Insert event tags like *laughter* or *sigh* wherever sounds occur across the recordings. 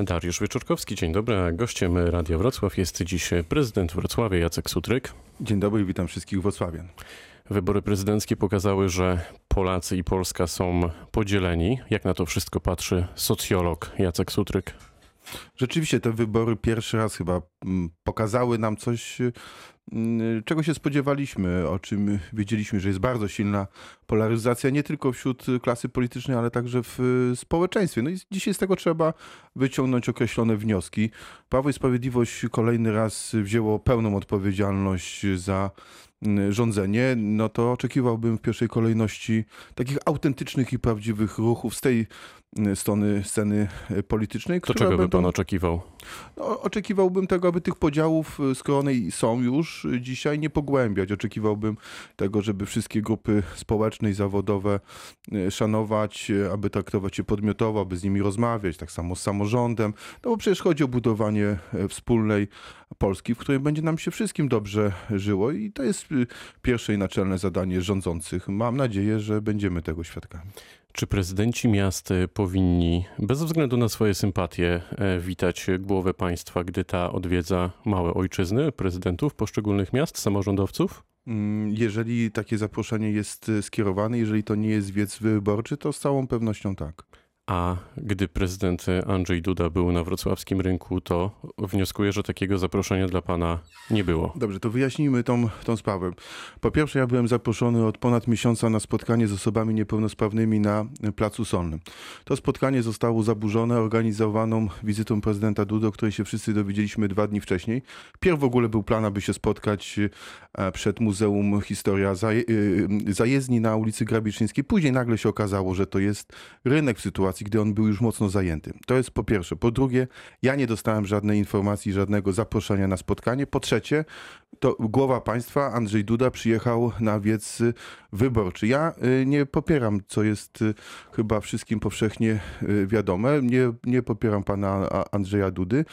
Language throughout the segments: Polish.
Dariusz Wieczorkowski, dzień dobry. A Gościem Radia Wrocław jest dziś prezydent Wrocławia Jacek Sutryk. Dzień dobry i witam wszystkich wrocławian. Wybory prezydenckie pokazały, że Polacy i Polska są podzieleni. Jak na to wszystko patrzy socjolog Jacek Sutryk? Rzeczywiście te wybory pierwszy raz chyba mm, pokazały nam coś, czego się spodziewaliśmy, o czym wiedzieliśmy, że jest bardzo silna polaryzacja nie tylko wśród klasy politycznej, ale także w społeczeństwie. No i dzisiaj z tego trzeba wyciągnąć określone wnioski. Prawo i Sprawiedliwość kolejny raz wzięło pełną odpowiedzialność za mm, rządzenie, no to oczekiwałbym w pierwszej kolejności takich autentycznych i prawdziwych ruchów z tej strony sceny politycznej. To czego by pan oczekiwał? No, oczekiwałbym tego, aby tych podziałów, y, skoro one są już dzisiaj, nie pogłębiać. Oczekiwałbym tego, żeby wszystkie grupy społeczne i zawodowe y, szanować, aby traktować je podmiotowo, aby z nimi rozmawiać, tak samo z samorządem. No bo przecież chodzi o budowanie wspólnej Polski, w której będzie nam się wszystkim dobrze żyło i to jest pierwsze i naczelne zadanie rządzących. Mam nadzieję, że będziemy tego świadkami. Czy prezydenci miast powinni, bez względu na swoje sympatie, e, witać głowę państwa, gdy ta odwiedza małe ojczyzny prezydentów poszczególnych miast, samorządowców? Mm, jeżeli takie zaproszenie jest skierowane, jeżeli to nie jest wiec wyborczy, to z całą pewnością tak. A gdy prezydent Andrzej Duda był na wrocławskim rynku, to wnioskuję, że takiego zaproszenia dla pana nie było. Dobrze, to wyjaśnijmy tą, tą sprawę. Po pierwsze, ja byłem zaproszony od ponad miesiąca na spotkanie z osobami niepełnosprawnymi na Placu Solnym. To spotkanie zostało zaburzone organizowaną wizytą prezydenta Duda, o której się wszyscy dowiedzieliśmy dwa dni wcześniej. Pierw w ogóle był plan, aby się spotkać e, przed Muzeum Historia e, Zajezdni na ulicy Grabieczyńskiej. Później nagle się okazało, że to jest rynek w sytuacji sytuacji, gdy on był już mocno zajęty. To jest po pierwsze. Po drugie, ja nie dostałem żadnej informacji, żadnego zaproszenia na spotkanie. Po trzecie, to głowa państwa Andrzej Duda przyjechał na wiec wyborczy. Ja y, nie popieram, co jest y, chyba wszystkim powszechnie y, wiadome, nie, nie popieram pana Andrzeja Dudy,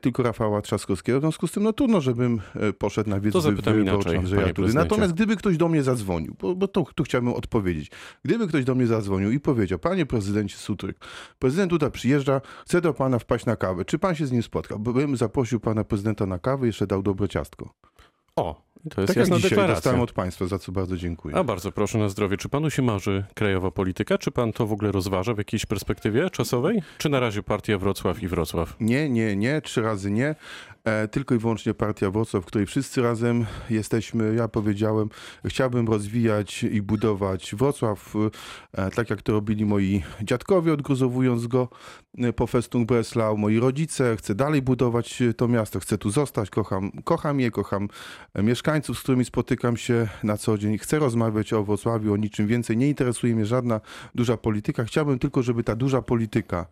tylko Rafała Trzaskowskiego. W związku z tym, no trudno, żebym poszedł na wiec wyborczy Andrzeja Dudy. Natomiast gdyby ktoś do mnie zadzwonił, bo, bo to, tu chciałbym odpowiedzieć, gdyby ktoś do mnie zadzwonił i powiedział, panie prezydencie Sutryk, prezydent Duda przyjeżdża, chce do pana wpaść na kawę, czy pan się z nim spotkał? Bym zaprosił pana prezydenta na kawę, jeszcze dał dobre ciastko. O, to jest tak jasna jak dzisiaj deklaracja. dostałem od państwa, za co bardzo dziękuję. A bardzo proszę na zdrowie. Czy panu się marzy krajowa polityka? Czy pan to w ogóle rozważa w jakiejś perspektywie czasowej? Czy na razie partia Wrocław i Wrocław? Nie, nie, nie, trzy razy nie. E, tylko i wyłącznie partia Wrocław, w której wszyscy razem jesteśmy. Ja powiedziałem, chciałbym rozwijać i budować Wrocław, e, tak jak to robili moi dziadkowie, odgruzowując go e, po Festung Breslau, moi rodzice. Chcę dalej budować to miasto, chcę tu zostać, kocham, kocham je, kocham mieszkańców, z którymi spotykam się na co dzień. Chcę rozmawiać o Wrocławiu, o niczym więcej. Nie interesuje mnie żadna duża polityka. Chciałbym tylko, żeby ta duża polityka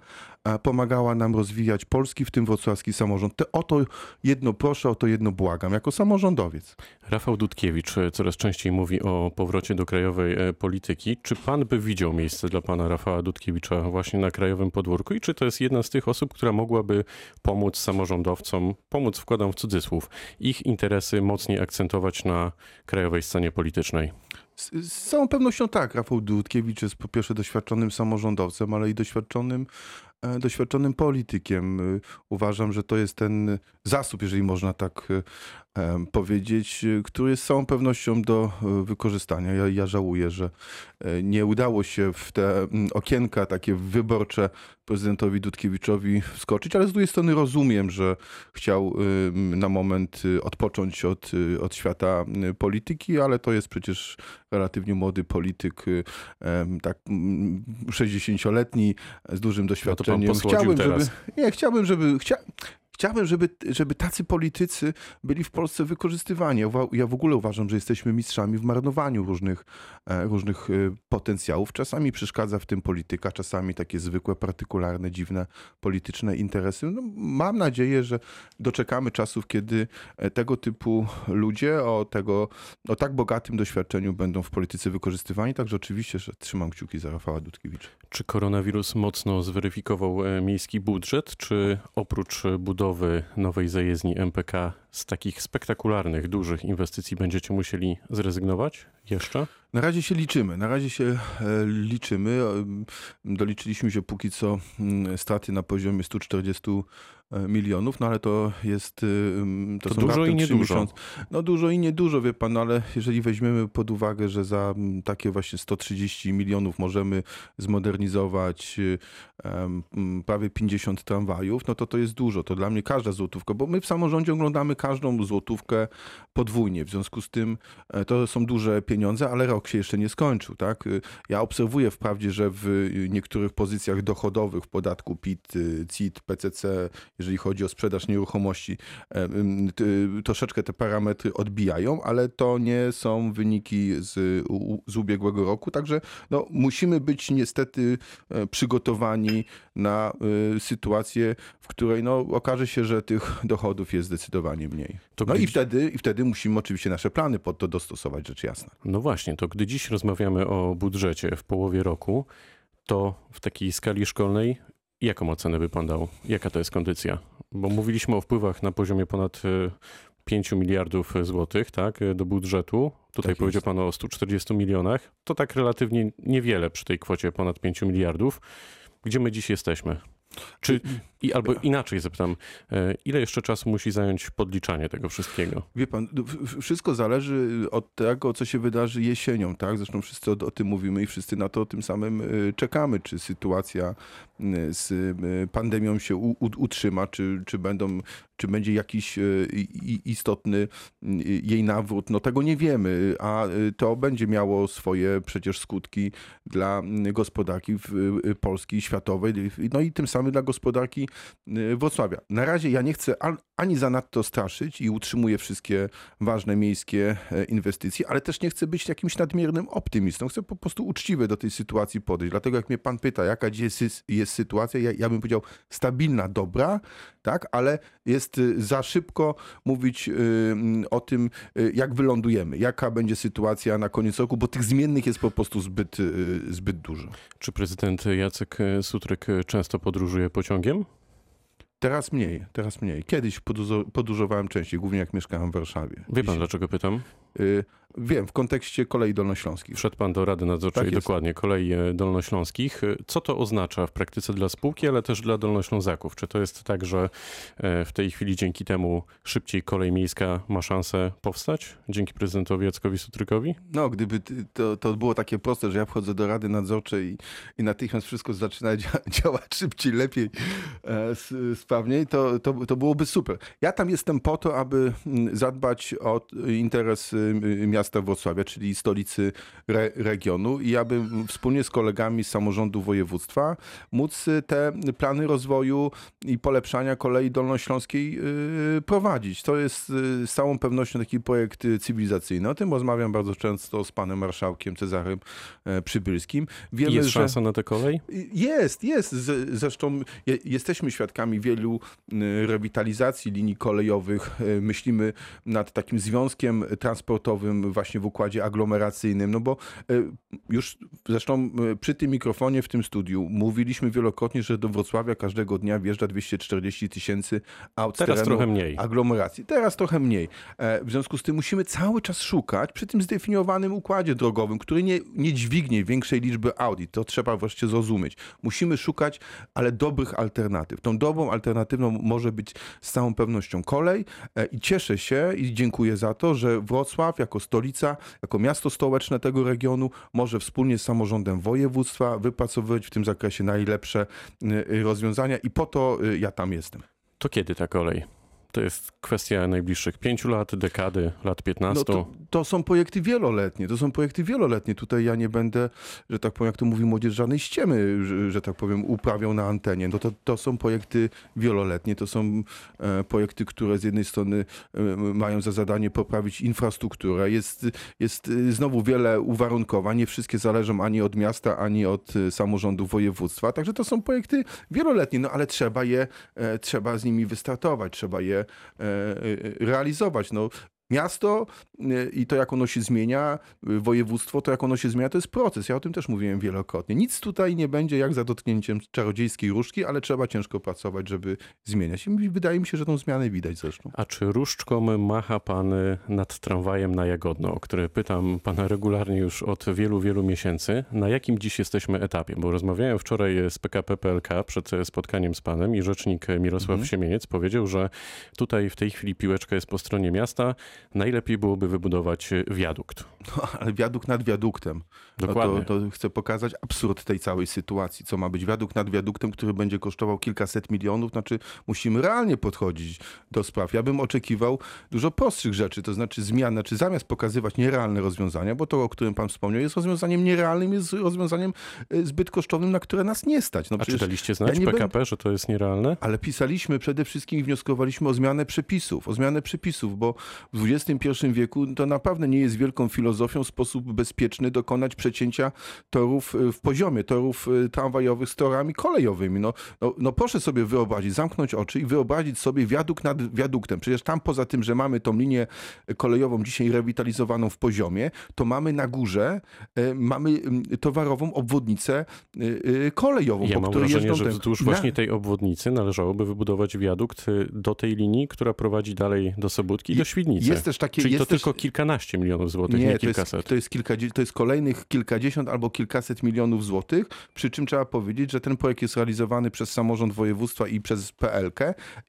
pomagała nam rozwijać polski, w tym wrocławski samorząd. Te, o to jedno proszę, o to jedno błagam, jako samorządowiec. Rafał Dudkiewicz coraz częściej mówi o powrocie do krajowej e, polityki. Czy pan by widział miejsce dla pana Rafała Dudkiewicza właśnie na krajowym podwórku i czy to jest jedna z tych osób, która mogłaby pomóc samorządowcom, pomóc wkładam w cudzysłów, ich interesy mocniej akcentować na krajowej scenie politycznej? Z, z, całą pewnością tak. Rafał Dudkiewicz jest po pierwsze doświadczonym samorządowcem, ale i doświadczonym doświadczonym politykiem. E, uważam, że to jest ten zasób, jeżeli można tak e, powiedzieć, który jest z całą pewnością do wykorzystania. Ja, ja żałuję, że nie udało się w te okienka takie wyborcze prezydentowi Dudkiewiczowi wskoczyć, ale z drugiej strony rozumiem, że chciał na moment odpocząć od, od świata polityki, ale to jest przecież relatywnie młody polityk, tak 60-letni, z dużym doświadczeniem pan chciałbym, teraz. żeby. Nie, chciałbym, żeby. Chcia, Chciałbym, żeby, żeby tacy politycy byli w Polsce wykorzystywani. Ja w ogóle uważam, że jesteśmy mistrzami w marnowaniu różnych, e, różnych e, potencjałów. Czasami przeszkadza w tym polityka, czasami takie zwykłe, partykularne, dziwne polityczne interesy. No, mam nadzieję, że doczekamy czasów, kiedy e, tego typu ludzie o, tego, o tak bogatym doświadczeniu będą w polityce wykorzystywani. Także oczywiście, że trzymam kciuki za Rafała Dudkiewicza. Czy koronawirus mocno zweryfikował miejski budżet, czy oprócz budowy budowy nowej zajezdni MPK z takich spektakularnych, dużych inwestycji będziecie musieli zrezygnować jeszcze? Na razie się liczymy, na razie się e, liczymy. E, Doliczyliśmy się póki co mm, straty na poziomie 140 e, milionów, no ale to jest... To są dużo i niedużo. No dużo i niedużo, wie pan, no ale jeżeli weźmiemy pod uwagę, że za takie właśnie 130 milionów możemy zmodernizować prawie 50 tramwajów, no to to jest dużo. To dla mnie każda złotówka, bo my w samorządzie oglądamy każdą złotówkę podwójnie. W związku z tym to są duże pieniądze, ale rok się jeszcze nie skończył, tak? Y, Ja obserwuję wprawdzie, że w y, niektórych pozycjach dochodowych w podatku PIT, y, CIT, PCC, jeżeli chodzi o sprzedaż nieruchomości, e, troszeczkę te parametry odbijają, ale to nie są wyniki z, z ubiegłego roku, także no, musimy być niestety e, przygotowani na sytuację, w której no, okaże się, że tych dochodów jest zdecydowanie mniej. To No i wtedy, i wtedy musimy oczywiście nasze plany pod to dostosować, rzecz jasna. No właśnie, to gdy dziś rozmawiamy o budżecie w połowie roku, to w takiej skali szkolnej, jaką ocenę by pan dał? Jaka to jest kondycja? Bo mówiliśmy o wpływach na poziomie ponad e, 5 miliardów złotych, tak, e, do budżetu. Tutaj Tak powiedział jest. pan o 140 milionach. To tak relatywnie niewiele przy tej kwocie ponad 5 miliardów. Gdzie my dziś jesteśmy? Czy, i, albo inaczej zapytam, e, ile jeszcze czasu musi zająć podliczanie tego wszystkiego? Wie pan, no, wszystko zależy od tego, co się wydarzy jesienią, tak? Zresztą wszyscy o, o tym mówimy i wszyscy na to tym samym y, czekamy, czy sytuacja y, z pandemią się u, utrzyma, czy, czy będą, czy będzie jakiś i- istotny y, jej nawrót. No tego nie wiemy, a y, to będzie miało swoje przecież skutki dla y, gospodarki y, polskiej, światowej, no i tym samym dla gospodarki y, Wrocławia. Na razie ja nie chcę ani zanadto straszyć i utrzymuję wszystkie ważne miejskie e, inwestycje, ale też nie chcę być jakimś nadmiernym optymistą. Chcę po prostu uczciwie do tej sytuacji podejść. Dlatego jak mnie pan pyta, jaka jest, jest sytuacja, ja, ja bym powiedział stabilna, dobra, tak, ale jest y, za szybko mówić y, mm, o tym, y, jak wylądujemy, jaka będzie sytuacja na koniec roku, bo tych zmiennych jest po prostu zbyt, zbyt dużo. Czy prezydent Jacek Sutryk często podróżuje pociągiem? Teraz mniej, teraz mniej. Kiedyś podróżo- podróżowałem częściej, głównie jak mieszkałem w Warszawie. Wie pan, Dziś- dlaczego pytam? Y, Wiem, w kontekście kolei dolnośląskich. Wszedł pan do Rady Nadzorczej, Tak dokładnie, kolei e, dolnośląskich. Co to oznacza w praktyce dla spółki, ale też dla dolnoślązaków? Czy to jest tak, że e, w tej chwili dzięki temu szybciej kolej miejska ma szansę powstać? Dzięki prezydentowi Jackowi Sutrykowi? No, gdyby to, to było takie proste, że ja wchodzę do Rady Nadzorczej i, i natychmiast wszystko zaczyna *laughs* dzia- działać szybciej, lepiej, e, sprawniej, to, to, to byłoby super. Ja tam jestem po to, aby zadbać o interes y, miasta Wrocławia, czyli stolicy re, regionu i aby wspólnie z kolegami z samorządu województwa móc y, te plany rozwoju i polepszania kolei dolnośląskiej y, prowadzić. To jest y, z całą pewnością taki projekt cywilizacyjny. O tym rozmawiam bardzo często z panem marszałkiem Cezarym e, Przybylskim. Wiemy, jest że szansa na tę kolej? jest, jest. Zresztą je, jesteśmy świadkami wielu rewitalizacji linii kolejowych. Y, Myślimy nad takim związkiem transportowym właśnie w układzie aglomeracyjnym, no bo y, już zresztą y, przy tym mikrofonie w tym studiu mówiliśmy wielokrotnie, że do Wrocławia każdego dnia wjeżdża 240 tysięcy aut Teraz trochę mniej. aglomeracji. Teraz trochę mniej. E, W związku z tym musimy cały czas szukać przy tym zdefiniowanym układzie drogowym, który nie, nie dźwignie większej liczby Audi. To trzeba wreszcie zrozumieć. Musimy szukać, ale dobrych alternatyw. Tą dobrą alternatywą może być z całą pewnością kolej E, i cieszę się i dziękuję za to, że Wrocław jako stolica, jako miasto stołeczne tego regionu może wspólnie z samorządem województwa wypracowywać w tym zakresie najlepsze y, rozwiązania i po to y, ja tam jestem. To kiedy ta kolej? To jest kwestia najbliższych pięciu lat, dekady, lat 15. No to, to są projekty wieloletnie, to są projekty wieloletnie. Tutaj ja nie będę, że tak powiem, jak to mówi młodzież, żadnej ściemy, że, że tak powiem, uprawiał na antenie. No to, to są projekty wieloletnie, to są e, projekty, które z jednej strony e, mają za zadanie poprawić infrastrukturę. Jest, jest e, znowu wiele uwarunkowań, nie wszystkie zależą ani od miasta, ani od e, samorządu województwa. Także to są projekty wieloletnie, no ale trzeba je, e, trzeba z nimi wystartować, trzeba je realizować. No, Miasto y, i to, jak ono się zmienia, y, województwo, to jak ono się zmienia, to jest proces. Ja o tym też mówiłem wielokrotnie. Nic tutaj nie będzie jak za dotknięciem czarodziejskiej różdżki, ale trzeba ciężko pracować, żeby zmieniać. I wydaje mi się, że tą zmianę widać zresztą. A czy różdżką macha pan nad tramwajem na Jagodno, o który pytam pana regularnie już od wielu, wielu miesięcy? Na jakim dziś jesteśmy etapie? Bo rozmawiałem wczoraj z PKP PLK przed spotkaniem z panem i rzecznik Mirosław mhm. Siemieniec powiedział, że tutaj w tej chwili piłeczka jest po stronie miasta. Najlepiej byłoby wybudować wiadukt. No, *laughs* ale wiadukt nad wiaduktem. Dokładnie. No to, to chcę pokazać absurd tej całej sytuacji. Co ma być wiadukt nad wiaduktem, który będzie kosztował kilkaset milionów? Znaczy, musimy realnie podchodzić do spraw. Ja bym oczekiwał dużo prostszych rzeczy, to znaczy zmian, znaczy zamiast pokazywać nierealne rozwiązania, bo to, o którym pan wspomniał, jest rozwiązaniem nierealnym, jest rozwiązaniem e, zbyt kosztownym, na które nas nie stać. No, A czytaliście znać ja PKP, że to jest nierealne? Ale pisaliśmy przede wszystkim i wnioskowaliśmy o zmianę przepisów, o zmianę przepisów, bo w XXI wieku to naprawdę nie jest wielką filozofią w sposób bezpieczny dokonać przecięcia torów e, w poziomie, torów e, tramwajowych z torami kolejowymi. No, no, no proszę sobie wyobrazić, zamknąć oczy i wyobrazić sobie wiadukt nad wiaduktem. Przecież tam poza tym, że mamy tą linię kolejową dzisiaj rewitalizowaną w poziomie, to mamy na górze, e, mamy towarową obwodnicę kolejową, ja po której wrażenie, że wzdłuż właśnie tej obwodnicy należałoby wybudować wiadukt do tej linii, która prowadzi dalej do Sobótki i do Świdnicy. Jest też takie, Czyli to też... tylko kilkanaście milionów złotych, nie, nie kilkaset. To jest, to jest, kilka, to jest kolejnych kilkadziesiąt albo kilkaset milionów złotych, przy czym trzeba powiedzieć, że ten projekt jest realizowany przez samorząd województwa i przez PLK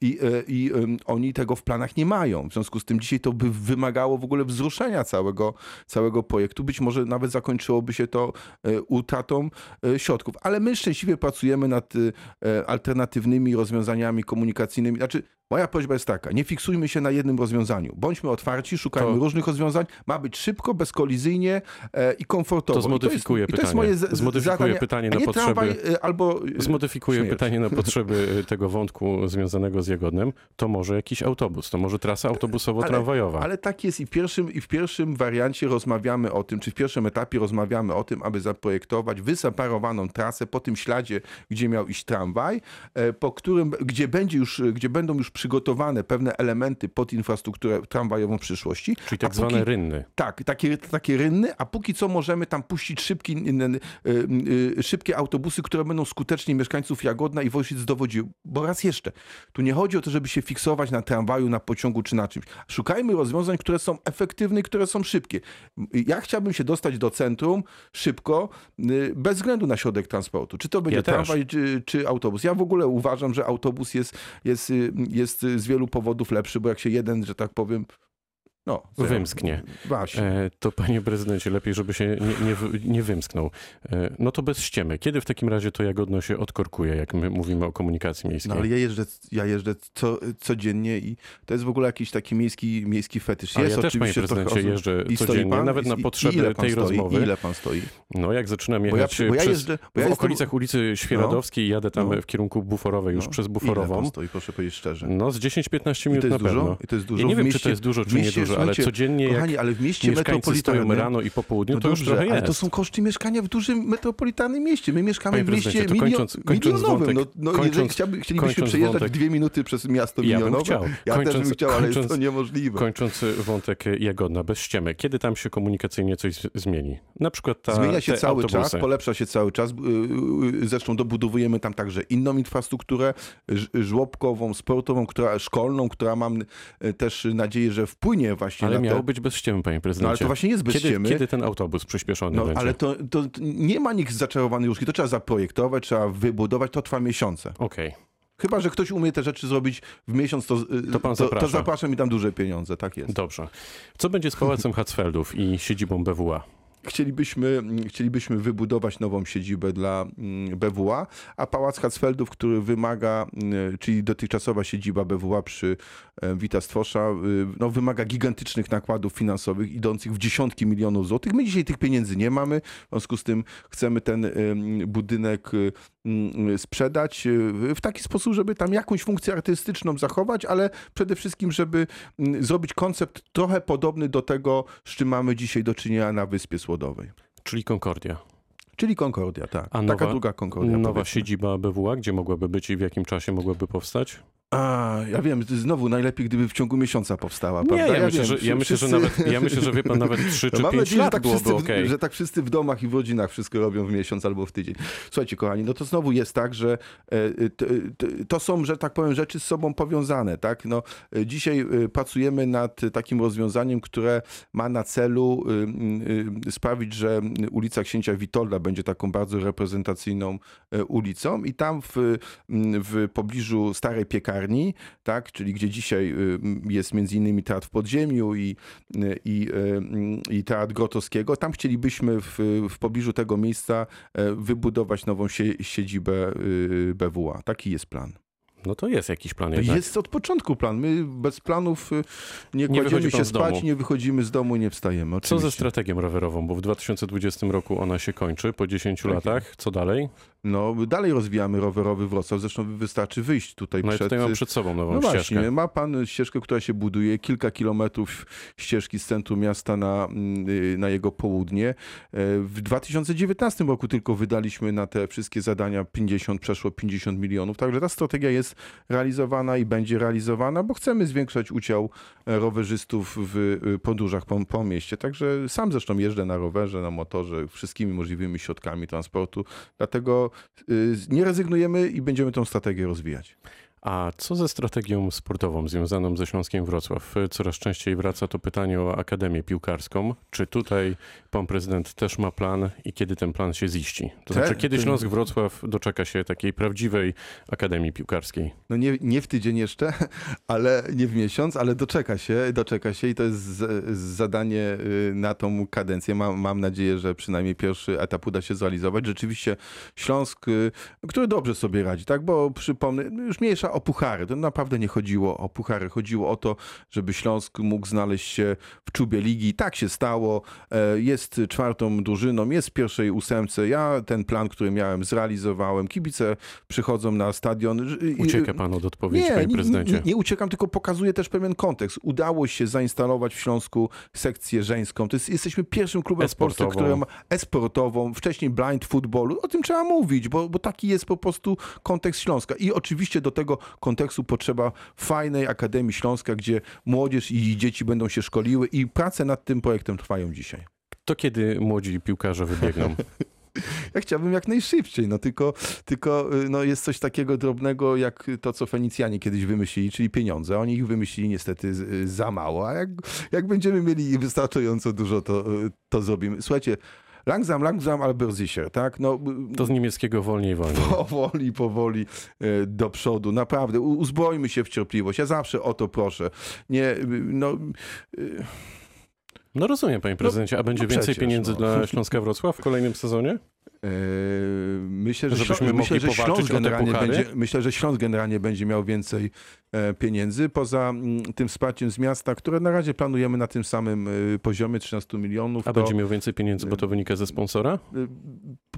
i, e, i oni tego w planach nie mają. W związku z tym dzisiaj to by wymagało w ogóle wzruszenia całego, całego projektu. Być może nawet zakończyłoby się to e, utratą e, środków. Ale my szczęśliwie pracujemy nad alternatywnymi rozwiązaniami komunikacyjnymi. Znaczy, Moja prośba jest taka, nie fiksujmy się na jednym rozwiązaniu. Bądźmy otwarci, szukajmy to... różnych rozwiązań. Ma być szybko, bezkolizyjnie e, i komfortowo. To zmodyfikuję pytanie. To jest moje zmodyfikuję zadanie, pytanie na potrzeby... Tramwaj, e, albo... E, zmodyfikuję pytanie na *laughs* potrzeby e, tego wątku związanego z Jagodnem. To może jakiś autobus, to może trasa autobusowo-tramwajowa. Ale, ale tak jest i w, pierwszym, i w pierwszym wariancie rozmawiamy o tym, czy w pierwszym etapie rozmawiamy o tym, aby zaprojektować wyseparowaną trasę po tym śladzie, gdzie miał iść tramwaj, po którym, gdzie będzie już, gdzie będą już przygotowane pewne elementy pod infrastrukturę tramwajową przyszłości. Czyli tak póki, zwane rynny. Tak, takie, takie rynny, a póki co możemy tam puścić szybki, y, y, szybkie autobusy, które będą skutecznie mieszkańców Jagodna i Wojszyc dowodziły. Bo raz jeszcze, tu nie chodzi o to, żeby się fiksować na tramwaju, na pociągu czy na czymś. Szukajmy rozwiązań, które są efektywne i które są szybkie. Ja chciałbym się dostać do centrum szybko, y, bez względu na środek transportu. Czy to będzie ja tramwaj, czy, czy, autobus. Ja w ogóle uważam, że autobus jest, jest jest z wielu powodów lepszy, bo jak się jeden, że tak powiem, no, wymsknie. Właśnie. E, to panie prezydencie, lepiej, żeby się nie, nie, nie, wymsknął. E, no to bez ściemy. Kiedy w takim razie to Jagodno się odkorkuje, jak my mówimy o komunikacji miejskiej? No ale ja jeżdżę, ja jeżdżę co, codziennie i to jest w ogóle jakiś taki miejski, miejski fetysz. Jest ja też, panie prezydencie, jeżdżę codziennie, pan, nawet na potrzeby tej stoi, rozmowy. ile pan stoi? No jak zaczynam jechać bo ja, bo ja jeżdżę, bo ja w okolicach ulicy Świeradowskiej, no, jadę tam no, w kierunku Buforowej, już no, przez Buforową. Ile pan stoi, proszę powiedzieć szczerze? No z 10-15 minut na pewno. I to jest dużo? Ja nie wiem, czy to jest dużo, czy nie dużo, ale codziennie Kochani, ale w mieście metropolitalnym rano i po południu, no to dobrze, już trochę jest. Ale to są koszty mieszkania w dużym metropolitalnym mieście. My mieszkamy w mieście milio kończąc, kończąc milionowym. Wątek, no, no, kończąc, jeżeli chciałby, chcielibyśmy przejeżdżać wątek, dwie minuty przez miasto milionowe, ja, bym chciał. ja kończąc, też bym chciał, ale jest to niemożliwe. Kończąc wątek Jagodna, bez ściemy. Kiedy tam się komunikacyjnie coś zmieni? Na przykład ta, Zmienia się cały autobusy. czas, polepsza się cały czas. Y, y, zresztą dobudowujemy tam także inną infrastrukturę żłobkową, sportową, która, szkolną, która mam y, też nadzieję, że wpłynie właśnie ale miało być bez ściemy, panie prezydencie. No, ale to właśnie jest bez kiedy, ściemy. Kiedy ten autobus przyspieszony no, będzie? Ale to, to nie ma nikt zaczarowanej różki. To trzeba zaprojektować, trzeba wybudować, to trwa miesiące. Okej. Okay. Chyba, że ktoś umie te rzeczy zrobić w miesiąc, to, to, pan to, to zapraszam i tam duże pieniądze, tak jest. Dobrze. Co będzie z Pałacem Hatzfeldów i siedzibą BWA? Chcielibyśmy, chcielibyśmy wybudować nową siedzibę dla mm, BWA, a Pałac Hatzfeldów, który wymaga, mm, czyli dotychczasowa siedziba BWA przy e, Wita Stwosza, y, no, wymaga gigantycznych nakładów finansowych idących w dziesiątki milionów złotych. My dzisiaj tych pieniędzy nie mamy, w związku z tym chcemy ten budynek y, sprzedać y, w taki sposób, żeby tam jakąś funkcję artystyczną zachować, ale przede wszystkim, żeby zrobić koncept trochę podobny do tego, z czym mamy dzisiaj do czynienia na Wyspie Słowackiej. Czyli Concordia. Czyli Concordia, tak. A Taka druga Concordia. Nowa powiedzmy. siedziba BWA, gdzie mogłaby być i w jakim czasie mogłaby powstać? A, ja wiem, znowu najlepiej, gdyby w ciągu miesiąca powstała, Nie, prawda? ja, myślę, wiem, że, ja, myślę, że wszyscy- nawet, ja myślę, że wie pan, nawet 3 No czy mam 5 nadzieję, że lat tak, byłoby wszyscy, okej. że tak wszyscy w domach i w rodzinach wszystko robią w miesiąc albo w tydzień. Słuchajcie, kochani, no to znowu jest tak, że e, t- t- to są, że tak powiem, rzeczy z sobą powiązane, tak? No, e, dzisiaj e, pracujemy nad takim rozwiązaniem, które ma na celu sprawić, że ulica Księcia Witolda będzie taką bardzo reprezentacyjną e, ulicą i tam w, w pobliżu starej piekarni, tak, czyli gdzie dzisiaj y, jest między innymi teatr w podziemiu i, i, y, i teatr Grotowskiego, tam chcielibyśmy w, w pobliżu tego miejsca e, wybudować nową sie, siedzibę y, BWA. Taki jest plan. No to jest jakiś plan jednak. jest od początku plan. My bez planów y, nie kładziemy się spać, domu. nie wychodzimy z domu, nie wstajemy. Co ze Oczywiście. strategią rowerową? Bo w 2020 roku ona się kończy, po 10 Tak latach. Co dalej? No, dalej rozwijamy rowerowy Wrocław. Zresztą wystarczy wyjść tutaj No przed... tutaj mam przed sobą nową No ścieżkę. właśnie, ma pan ścieżkę, która się buduje, kilka kilometrów ścieżki z centrum miasta na, mm, y, na jego południe. E, W 2019 roku tylko wydaliśmy na te wszystkie zadania 50, przeszło 50 milionów, także ta strategia jest realizowana i będzie realizowana, bo chcemy zwiększać udział e, rowerzystów w y, podróżach po, po mieście. Także sam zresztą jeżdżę na rowerze, na motorze, wszystkimi możliwymi środkami transportu, dlatego y, nie rezygnujemy i będziemy tą strategię rozwijać. A co ze strategią sportową związaną ze Śląskiem Wrocław? Coraz częściej wraca to pytanie o Akademię Piłkarską. Czy tutaj pan prezydent też ma plan i kiedy ten plan się ziści? To Te- znaczy, kiedy ten- Śląsk Wrocław doczeka się takiej prawdziwej Akademii Piłkarskiej? No nie, nie w tydzień jeszcze, *laughs* ale nie w miesiąc, ale doczeka się, doczeka się i to jest z, z zadanie y, na tą kadencję. Mam, mam nadzieję, że przynajmniej pierwszy etap uda się zrealizować. Rzeczywiście Śląsk, y, który dobrze sobie radzi, tak? Bo przypomnę, już mniejsza o puchary. To naprawdę nie chodziło o puchary. Chodziło o to, żeby Śląsk mógł znaleźć się w czubie ligi. Tak się stało. E, Jest czwartą drużyną, jest w pierwszej ósemce. Ja ten plan, który miałem, zrealizowałem. Kibice przychodzą na stadion. Ucieka pan od odpowiedzi, nie, panie nie, prezydencie. nie, nie uciekam, tylko pokazuję też pewien kontekst. Udało się zainstalować w Śląsku sekcję żeńską. To jest, jesteśmy pierwszym klubem w Polsce, E-sportową. który ma e-sportową, wcześniej blind footballu. O tym trzeba mówić, bo, bo taki jest po prostu kontekst Śląska. I oczywiście do tego kontekstu potrzeba fajnej Akademii Śląska, gdzie młodzież i dzieci będą się szkoliły i prace nad tym projektem trwają dzisiaj. To kiedy młodzi piłkarze wybiegną? *laughs* Ja chciałbym jak najszybciej, no tylko, tylko y, no jest coś takiego drobnego, jak to, co Fenicjanie kiedyś wymyślili, czyli pieniądze. Oni ich wymyślili niestety y, za mało, a jak, jak będziemy mieli wystarczająco dużo, to, y, to zrobimy. Słuchajcie, langsam, langsam, aber sicher, tak? No, To z niemieckiego wolniej, wolniej. powoli, powoli y, do przodu. Naprawdę, uzbrojmy się w cierpliwość. Ja zawsze o to proszę. Nie, y, no... y, No rozumiem, panie prezydencie. A będzie no więcej przecież, pieniędzy no. dla Śląska Wrocław w kolejnym sezonie? Eee, Myślę, że, Żebyśmy Ślą- myślę, że Śląsk generalnie będzie, myślę, że Śląsk generalnie będzie miał więcej e, pieniędzy, poza mm, tym wsparciem z miasta, które na razie planujemy na tym samym e, poziomie 13 milionów. A to, będzie miał więcej pieniędzy, bo to wynika ze sponsora?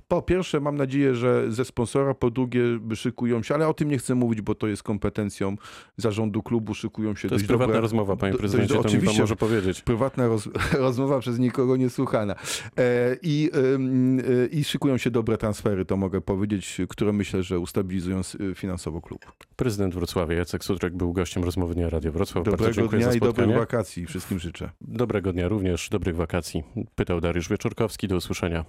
Po pierwsze, mam nadzieję, że ze sponsora, po drugie, szykują się, ale o tym nie chcę mówić, bo to jest kompetencją zarządu klubu, szykują się To jest dość prywatna dobre, rozmowa, panie prezydencie, do- to mi oczywiście. może powiedzieć. Prywatna roz, *laughs* rozmowa przez nikogo nie słuchana. E, i, e, I szykują się dobre transfery, to mogę powiedzieć, które myślę, że ustabilizują finansowo klub. Prezydent Wrocławia Jacek Sutrek był gościem rozmowy Dnia Radio Wrocław. Bardzo Dobrego dziękuję dnia za i dobrych wakacji wszystkim życzę. Dobrego dnia również, dobrych wakacji. Pytał Dariusz Wieczorkowski. Do usłyszenia.